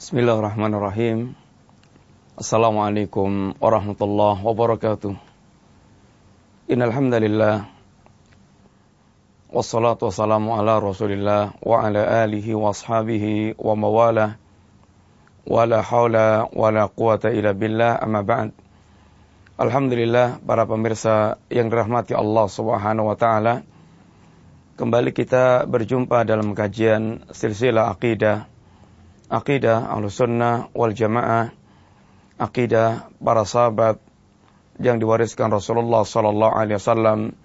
Bismillahirrahmanirrahim. Assalamualaikum warahmatullahi wabarakatuh. Innal hamdalillah wassalatu wassalamu ala Rasulillah wa ala alihi wa ashabihi wa mawalah wa la haula wa la quwata illa billah amma ba'd. Alhamdulillah para pemirsa yang dirahmati Allah Subhanahu wa taala. Kembali kita berjumpa dalam kajian silsilah akidah akidah sunnah wal Jamaah, akidah para sahabat yang diwariskan Rasulullah sallallahu alaihi wasallam,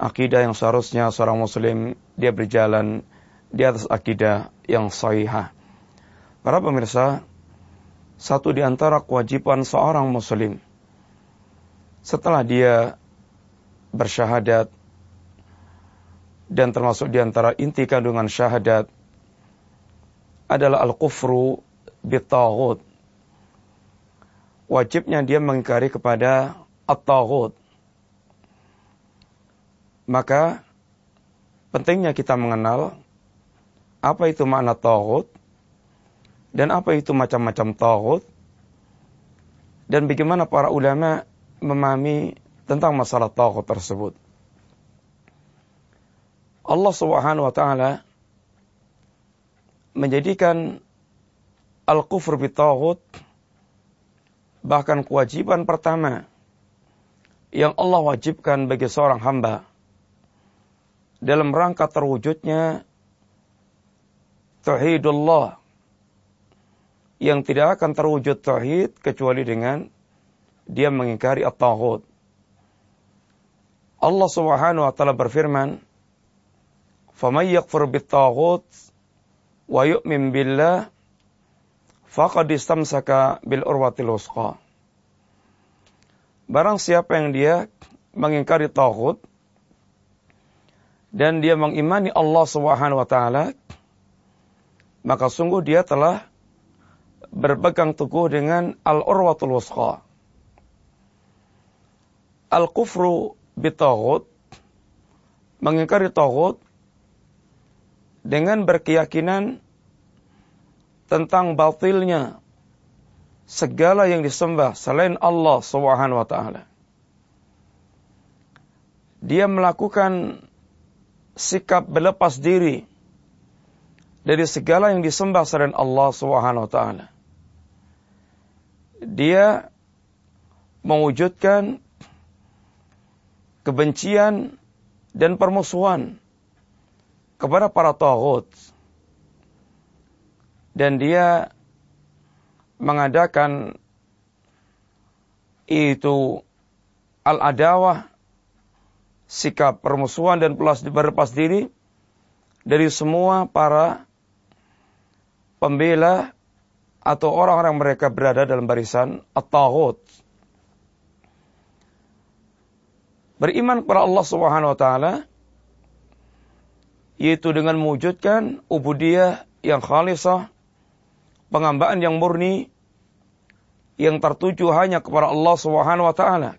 akidah yang seharusnya seorang muslim dia berjalan di atas akidah yang sahihah. Para pemirsa, satu di antara kewajiban seorang muslim setelah dia bersyahadat dan termasuk di antara inti kandungan syahadat adalah al-kufru bitaghut. Wajibnya dia mengingkari kepada at-taghut. Maka pentingnya kita mengenal apa itu makna taghut dan apa itu macam-macam taghut dan bagaimana para ulama memahami tentang masalah taghut tersebut. Allah Subhanahu wa taala menjadikan al-kufur bitaghut bahkan kewajiban pertama yang Allah wajibkan bagi seorang hamba dalam rangka terwujudnya tauhidullah yang tidak akan terwujud tauhid kecuali dengan dia mengingkari at-taghut. Allah Subhanahu wa taala berfirman, "Faman yakfur bit-taghut wa yu'min billah faqad istamsaka bil urwatil wusqa. Barang siapa yang dia mengingkari tauhid dan dia mengimani Allah Subhanahu wa taala maka sungguh dia telah berpegang teguh dengan al-urwatul wusqa. Al-kufru bitauhid mengingkari tauhid dengan berkeyakinan tentang batilnya segala yang disembah selain Allah Subhanahu wa taala. Dia melakukan sikap berlepas diri dari segala yang disembah selain Allah Subhanahu wa taala. Dia mewujudkan kebencian dan permusuhan kepada para taghut dan dia mengadakan itu al-adawah sikap permusuhan dan berlepas diri dari semua para pembela atau orang-orang mereka berada dalam barisan at-taghut. Beriman kepada Allah Subhanahu wa taala yaitu dengan mewujudkan ubudiyah yang khalisah, pengambaan yang murni, yang tertuju hanya kepada Allah Subhanahu wa taala.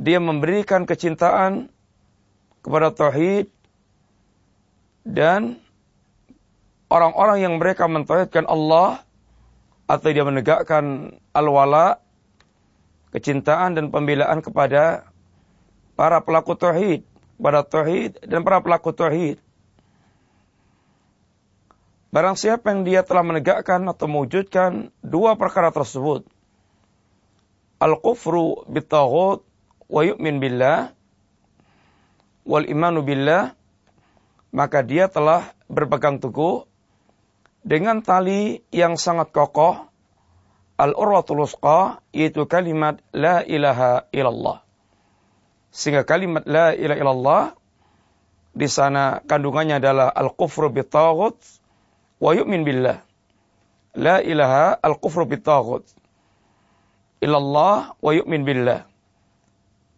Dia memberikan kecintaan kepada tauhid dan orang-orang yang mereka mentauhidkan Allah atau dia menegakkan al-wala, kecintaan dan pembelaan kepada para pelaku tauhid pada tauhid dan para pelaku tauhid. Barang siapa yang dia telah menegakkan atau mewujudkan dua perkara tersebut. Al-kufru bitaghut wa yu'min billah wal imanu billah maka dia telah berpegang teguh dengan tali yang sangat kokoh al-urwatul yaitu kalimat la ilaha illallah. Sehingga kalimat la ilaha illallah di sana kandungannya adalah al-kufru bitaghut wa yu'min billah. La ilaha al-kufru bitaghut. Ilallah wa yu'min billah.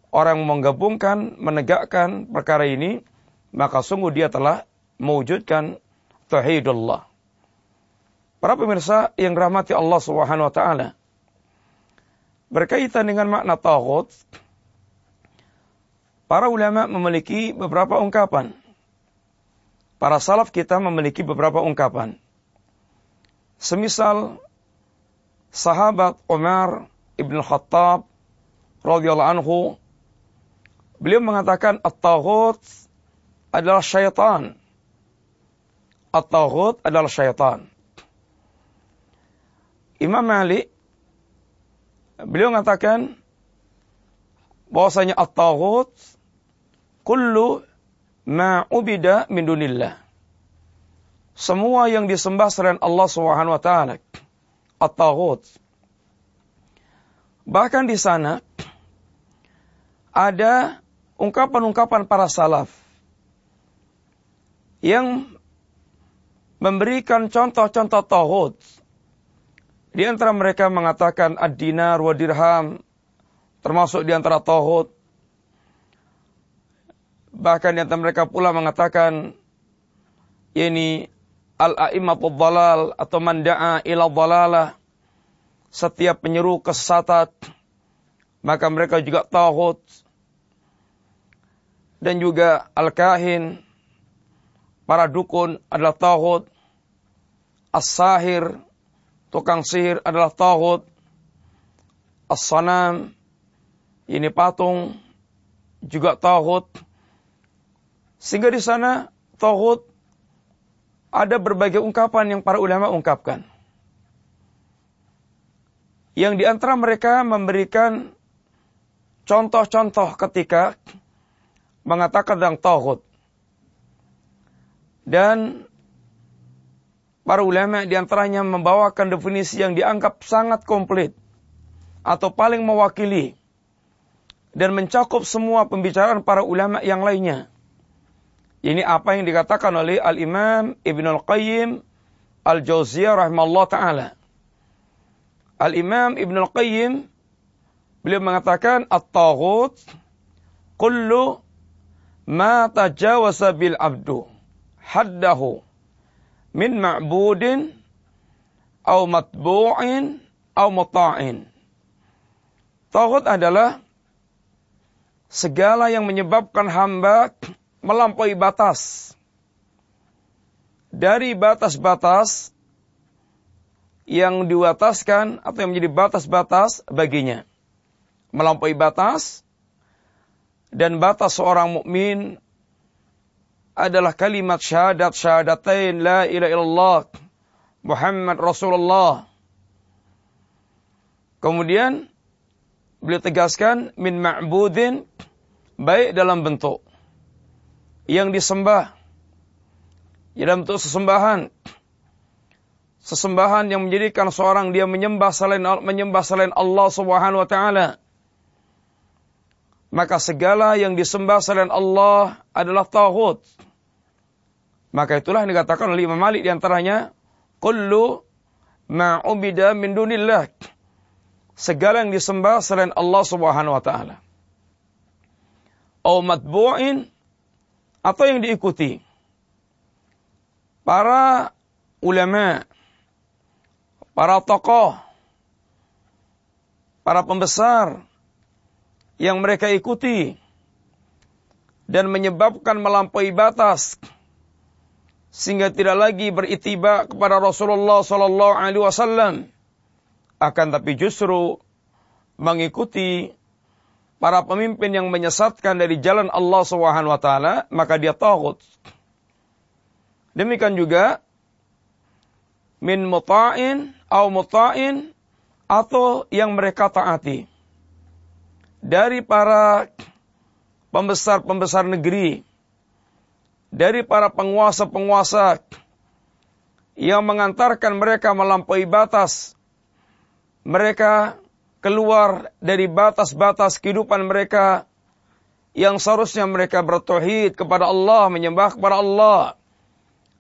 Orang menggabungkan, menegakkan perkara ini, maka sungguh dia telah mewujudkan tauhidullah. Para pemirsa yang rahmati Allah Subhanahu wa taala. Berkaitan dengan makna taghut, Para ulama memiliki beberapa ungkapan. Para salaf kita memiliki beberapa ungkapan. Semisal sahabat Umar ibn Khattab radhiyallahu anhu beliau mengatakan at-taghut adalah syaitan. At-taghut adalah syaitan. Imam Malik beliau mengatakan bahwasanya at-taghut kullu ma ubida min dunillah. Semua yang disembah selain Allah Subhanahu wa taala. At-taghut. Bahkan di sana ada ungkapan-ungkapan para salaf yang memberikan contoh-contoh tauhid. Di antara mereka mengatakan ad-dinar wa dirham termasuk di antara tauhid. Bahkan antara mereka pula mengatakan ini al-a'immatul dalal atau manda'a ila dalalah setiap penyeru kesesatan maka mereka juga tauhid dan juga al-kahin para dukun adalah tauhid, as-sahir, tukang sihir adalah tauhid, as-sanam, ini patung juga tauhid. Sehingga di sana tauhid ada berbagai ungkapan yang para ulama ungkapkan. Yang di antara mereka memberikan contoh-contoh ketika mengatakan tentang tauhid. Dan para ulama di antaranya membawakan definisi yang dianggap sangat komplit atau paling mewakili dan mencakup semua pembicaraan para ulama yang lainnya. Ini apa yang dikatakan oleh Al-Imam Ibn Al-Qayyim Al-Jauziyah rahimahullah ta'ala. Al-Imam Ibn Al-Qayyim beliau mengatakan At-Taghut kullu ma tajawasa bil abdu haddahu min ma'budin au matbu'in au muta'in. Tauhid adalah segala yang menyebabkan hamba melampaui batas dari batas-batas yang diwataskan atau yang menjadi batas-batas baginya. Melampaui batas dan batas seorang mukmin adalah kalimat syahadat syahadatain la ilaha illallah Muhammad Rasulullah. Kemudian beliau tegaskan min ma'budin baik dalam bentuk yang disembah dalam bentuk sesembahan sesembahan yang menjadikan seorang dia menyembah selain menyembah selain Allah Subhanahu wa taala maka segala yang disembah selain Allah adalah tauhid maka itulah yang dikatakan oleh Imam Malik di antaranya, Kullu ma'ubida min dunillah. Segala yang disembah selain Allah subhanahu wa ta'ala. Au matbu'in, atau yang diikuti. Para ulama, para tokoh, para pembesar, yang mereka ikuti, dan menyebabkan melampaui batas, sehingga tidak lagi beritiba kepada Rasulullah sallallahu alaihi wasallam akan tapi justru mengikuti para pemimpin yang menyesatkan dari jalan Allah Subhanahu wa taala maka dia tagut demikian juga min muta'in au muta'in atau yang mereka taati dari para pembesar-pembesar negeri dari para penguasa-penguasa yang mengantarkan mereka melampaui batas. Mereka keluar dari batas-batas kehidupan mereka yang seharusnya mereka bertauhid kepada Allah, menyembah kepada Allah.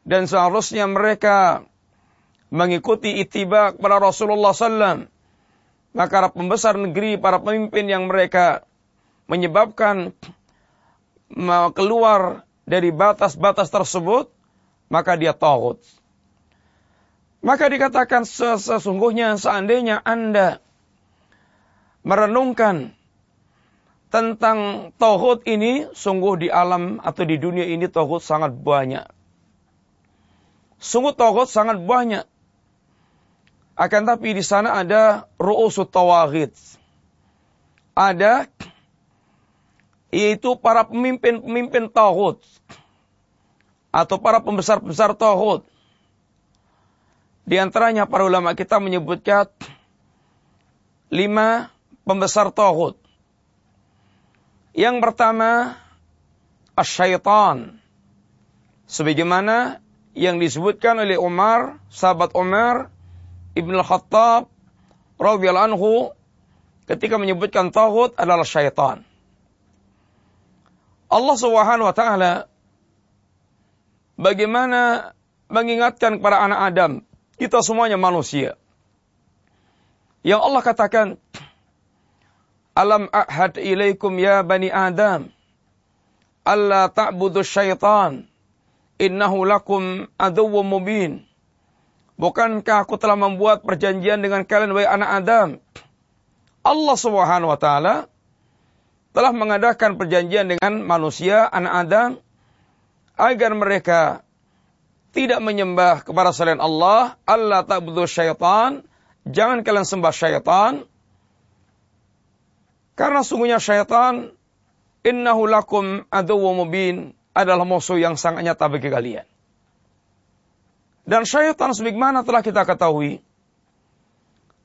Dan seharusnya mereka mengikuti itiba kepada Rasulullah SAW. Maka para pembesar negeri, para pemimpin yang mereka menyebabkan keluar dari batas-batas tersebut, maka dia tauhid. Maka dikatakan sesungguhnya seandainya Anda merenungkan tentang tauhid ini, sungguh di alam atau di dunia ini tauhid sangat banyak. Sungguh tauhid sangat banyak. Akan tapi di sana ada ru'usut tawahid. Ada yaitu para pemimpin-pemimpin tauhid atau para pembesar-pembesar tauhid. Di antaranya para ulama kita menyebutkan lima pembesar tauhid. Yang pertama, asyaitan. Sebagaimana yang disebutkan oleh Umar, sahabat Umar, Ibn Khattab, radhiyallahu anhu, ketika menyebutkan tauhid adalah syaitan. Allah Subhanahu wa taala bagaimana mengingatkan kepada anak Adam, kita semuanya manusia. Yang Allah katakan, Alam ahad ilaikum ya bani Adam, alla ta'budu syaitan, innahu lakum aduwwum mubin. Bukankah aku telah membuat perjanjian dengan kalian wahai anak Adam? Allah Subhanahu wa taala telah mengadakan perjanjian dengan manusia, anak Adam, agar mereka tidak menyembah kepada selain Allah, Allah tak butuh syaitan, jangan kalian sembah syaitan, karena sungguhnya syaitan, innahu lakum aduwa mubin, adalah musuh yang sangat nyata bagi kalian. Dan syaitan sebagaimana telah kita ketahui,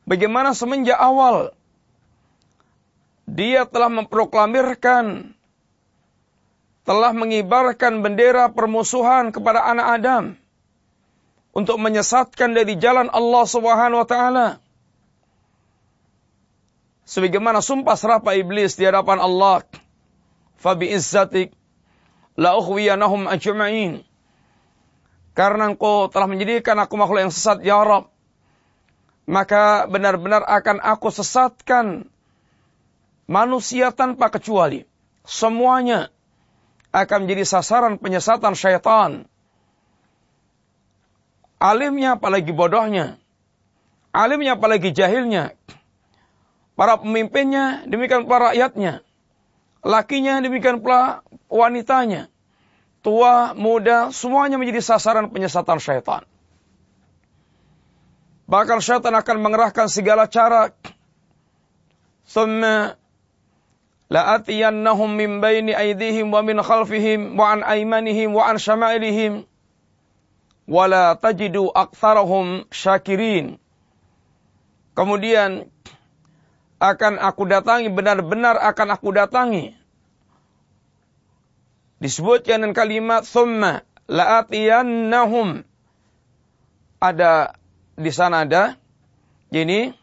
bagaimana semenjak awal dia telah memproklamirkan, telah mengibarkan bendera permusuhan kepada anak Adam untuk menyesatkan dari jalan Allah Subhanahu wa taala. Sebagaimana sumpah serapa iblis di hadapan Allah, "Fabi izzatik la ukhwiyanahum ajma'in." Karena engkau telah menjadikan aku makhluk yang sesat, ya Rabb, maka benar-benar akan aku sesatkan manusia tanpa kecuali. Semuanya akan menjadi sasaran penyesatan syaitan. Alimnya apalagi bodohnya. Alimnya apalagi jahilnya. Para pemimpinnya demikian para rakyatnya. Lakinya demikian pula wanitanya. Tua, muda, semuanya menjadi sasaran penyesatan syaitan. Bahkan syaitan akan mengerahkan segala cara. Thumma la'atiyannahum min baini aydihim wa min khalfihim wa an aymanihim wa an syama'ilihim wa la tajidu aktsarahum syakirin. Kemudian akan aku datangi, benar-benar akan aku datangi. Disebutkan dengan kalimat thumma la'atiyannahum. Ada di sana ada ini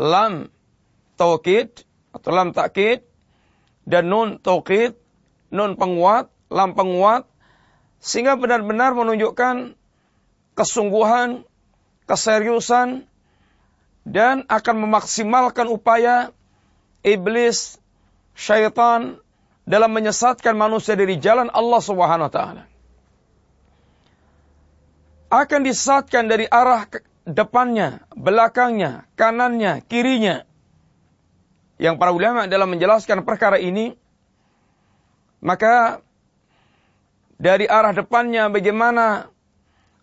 lam taukid atau lam takkid dan nun taukid, nun penguat, lam penguat sehingga benar-benar menunjukkan kesungguhan, keseriusan dan akan memaksimalkan upaya iblis, syaitan dalam menyesatkan manusia dari jalan Allah Subhanahu wa taala. Akan disesatkan dari arah depannya, belakangnya, kanannya, kirinya yang para ulama dalam menjelaskan perkara ini, maka dari arah depannya bagaimana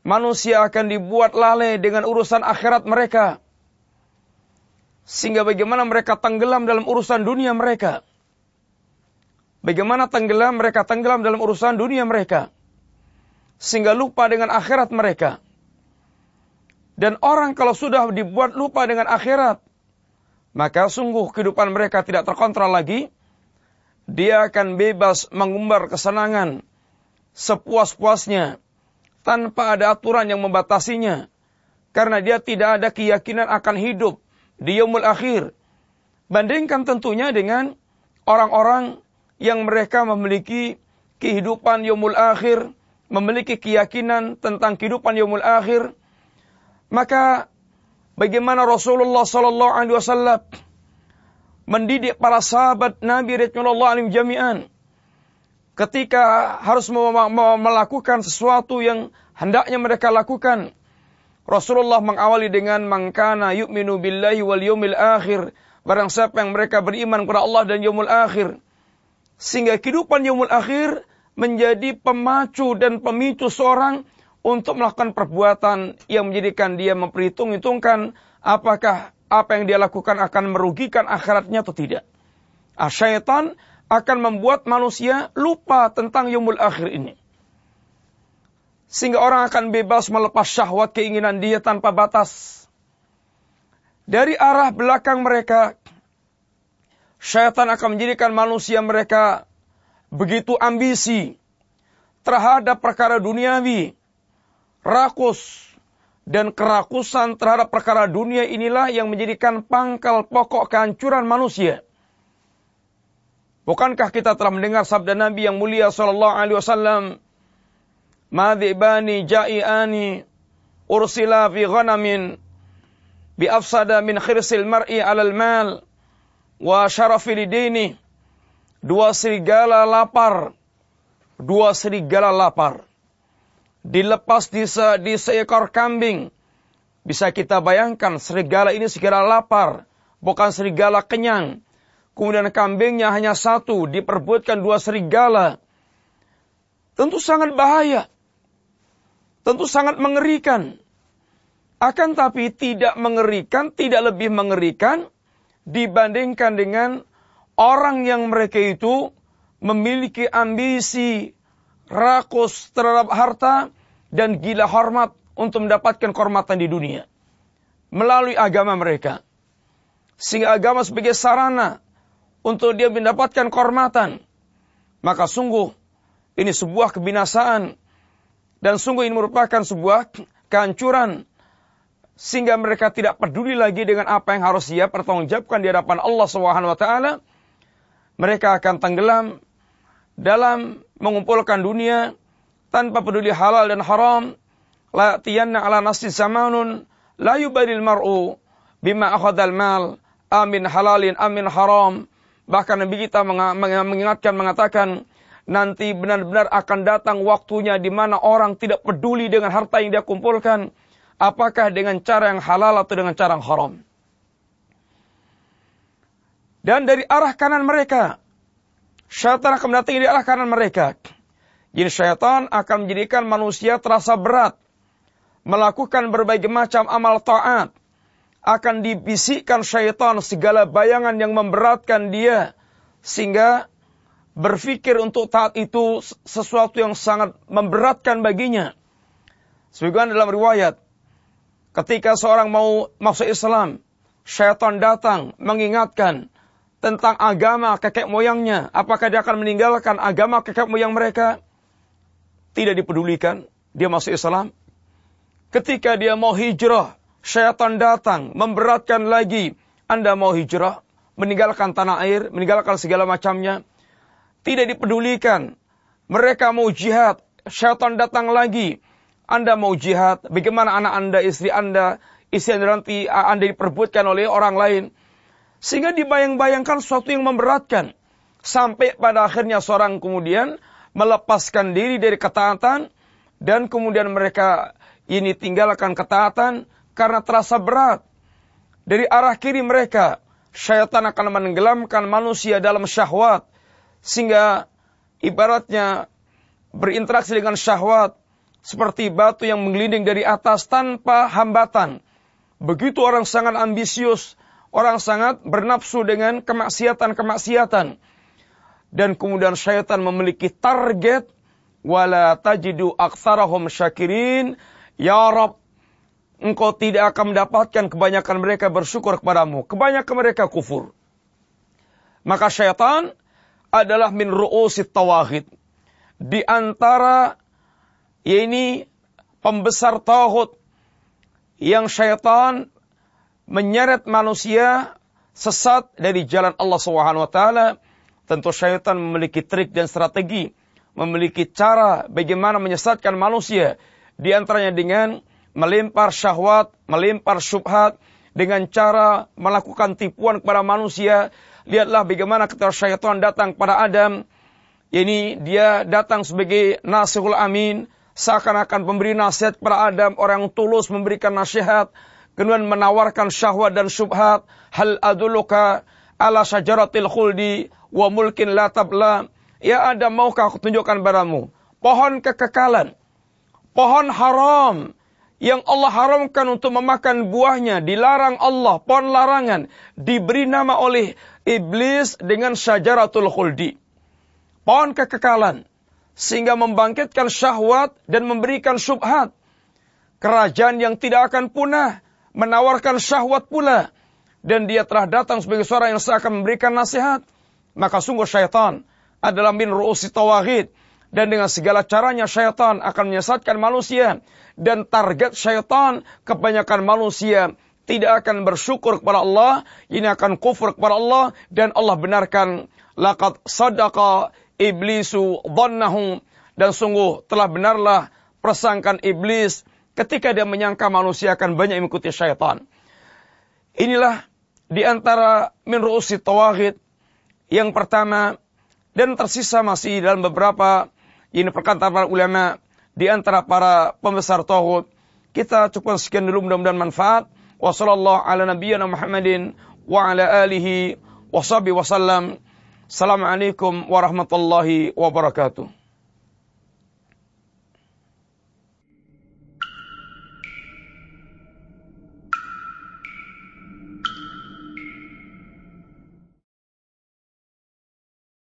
manusia akan dibuat lalai dengan urusan akhirat mereka. Sehingga bagaimana mereka tenggelam dalam urusan dunia mereka. Bagaimana tenggelam mereka tenggelam dalam urusan dunia mereka. Sehingga lupa dengan akhirat mereka. Dan orang kalau sudah dibuat lupa dengan akhirat, maka sungguh kehidupan mereka tidak terkontrol lagi. Dia akan bebas mengumbar kesenangan sepuas-puasnya tanpa ada aturan yang membatasinya. Karena dia tidak ada keyakinan akan hidup di yaumul akhir. Bandingkan tentunya dengan orang-orang yang mereka memiliki kehidupan yaumul akhir, memiliki keyakinan tentang kehidupan yaumul akhir, maka bagaimana Rasulullah sallallahu alaihi wasallam mendidik para sahabat Nabi radhiyallahu anhum jami'an ketika harus melakukan sesuatu yang hendaknya mereka lakukan. Rasulullah mengawali dengan mangkana yu'minu billahi wal yawmil akhir. Barang siapa yang mereka beriman kepada Allah dan yaumul akhir. Sehingga kehidupan yaumul akhir menjadi pemacu dan pemicu seorang untuk melakukan perbuatan yang menjadikan dia memperhitung-hitungkan apakah apa yang dia lakukan akan merugikan akhiratnya atau tidak. Ah, akan membuat manusia lupa tentang yumul akhir ini. Sehingga orang akan bebas melepas syahwat keinginan dia tanpa batas. Dari arah belakang mereka, syaitan akan menjadikan manusia mereka begitu ambisi terhadap perkara duniawi, rakus, dan kerakusan terhadap perkara dunia inilah yang menjadikan pangkal pokok kehancuran manusia. Bukankah kita telah mendengar sabda Nabi yang mulia sallallahu alaihi wasallam, "Madhibani ja'iani ursila fi ghanamin bi afsada min khirsil mar'i 'alal mal wa syarafi lidini." Dua serigala lapar, dua serigala lapar dilepas di, se, di seekor kambing. Bisa kita bayangkan serigala ini serigala lapar, bukan serigala kenyang. Kemudian kambingnya hanya satu, diperbutkan dua serigala. Tentu sangat bahaya. Tentu sangat mengerikan. Akan tapi tidak mengerikan, tidak lebih mengerikan dibandingkan dengan orang yang mereka itu memiliki ambisi rakus terhadap harta, dan gila hormat untuk mendapatkan kehormatan di dunia. Melalui agama mereka. Sehingga agama sebagai sarana untuk dia mendapatkan kehormatan. Maka sungguh ini sebuah kebinasaan. Dan sungguh ini merupakan sebuah kehancuran. Sehingga mereka tidak peduli lagi dengan apa yang harus dia pertanggungjawabkan di hadapan Allah SWT. Mereka akan tenggelam dalam mengumpulkan dunia tanpa peduli halal dan haram. La tiyanna ala nasi zamanun la yubadil mar'u bima akhadal mal amin halalin amin haram. Bahkan Nabi kita mengingatkan mengatakan nanti benar-benar akan datang waktunya di mana orang tidak peduli dengan harta yang dia kumpulkan apakah dengan cara yang halal atau dengan cara yang haram. Dan dari arah kanan mereka Syaitan akan mendatangi di arah kanan mereka. Jadi syaitan akan menjadikan manusia terasa berat. Melakukan berbagai macam amal taat. Akan dibisikkan syaitan segala bayangan yang memberatkan dia. Sehingga berpikir untuk taat itu sesuatu yang sangat memberatkan baginya. Sebagaimana dalam riwayat, ketika seorang mau masuk Islam, syaitan datang mengingatkan, tentang agama kakek moyangnya. Apakah dia akan meninggalkan agama kakek moyang mereka? Tidak dipedulikan. Dia masuk Islam. Ketika dia mau hijrah, syaitan datang, memberatkan lagi. Anda mau hijrah, meninggalkan tanah air, meninggalkan segala macamnya. Tidak dipedulikan. Mereka mau jihad, syaitan datang lagi. Anda mau jihad, bagaimana anak Anda, istri Anda, istri Anda nanti Anda diperbutkan oleh orang lain sehingga dibayang-bayangkan sesuatu yang memberatkan. Sampai pada akhirnya seorang kemudian melepaskan diri dari ketaatan dan kemudian mereka ini tinggalkan ketaatan karena terasa berat. Dari arah kiri mereka, syaitan akan menenggelamkan manusia dalam syahwat sehingga ibaratnya berinteraksi dengan syahwat seperti batu yang menggelinding dari atas tanpa hambatan. Begitu orang sangat ambisius, Orang sangat bernafsu dengan kemaksiatan-kemaksiatan. Dan kemudian syaitan memiliki target. Wala tajidu aktsarahum syakirin. Ya Rab, engkau tidak akan mendapatkan kebanyakan mereka bersyukur kepadamu. Kebanyakan mereka kufur. Maka syaitan adalah min ru'usit tawahid. Di antara ini pembesar tauhid yang syaitan menyeret manusia sesat dari jalan Allah Subhanahu wa taala, tentu syaitan memiliki trik dan strategi, memiliki cara bagaimana menyesatkan manusia di antaranya dengan melempar syahwat, melempar syubhat dengan cara melakukan tipuan kepada manusia. Lihatlah bagaimana ketika syaitan datang pada Adam, ini dia datang sebagai nasihul amin, seakan-akan pemberi nasihat kepada Adam, orang yang tulus memberikan nasihat, kemudian menawarkan syahwat dan syubhat, hal aduluka ala syajaratil khuldi wa mulkin la tabla. Ya ada maukah aku tunjukkan padamu? Pohon kekekalan, pohon haram yang Allah haramkan untuk memakan buahnya, dilarang Allah, pohon larangan, diberi nama oleh iblis dengan syajaratul khuldi. Pohon kekekalan, sehingga membangkitkan syahwat dan memberikan syubhat. Kerajaan yang tidak akan punah, menawarkan syahwat pula. Dan dia telah datang sebagai suara yang seakan memberikan nasihat. Maka sungguh syaitan adalah min ru'usi tawahid. Dan dengan segala caranya syaitan akan menyesatkan manusia. Dan target syaitan kebanyakan manusia tidak akan bersyukur kepada Allah, ini akan kufur kepada Allah. Dan Allah benarkan laqad sadaqa iblisu dhannahu. Dan sungguh telah benarlah persangkaan iblis ketika dia menyangka manusia akan banyak mengikuti syaitan. Inilah di antara min ru'usi tawahid yang pertama dan tersisa masih dalam beberapa ini perkataan para ulama di antara para pembesar tauhid. Kita cukup sekian dulu mudah-mudahan manfaat. Wassallallahu ala nabiyyina Muhammadin wa ala alihi wa sahbihi wasallam. Assalamualaikum warahmatullahi wabarakatuh.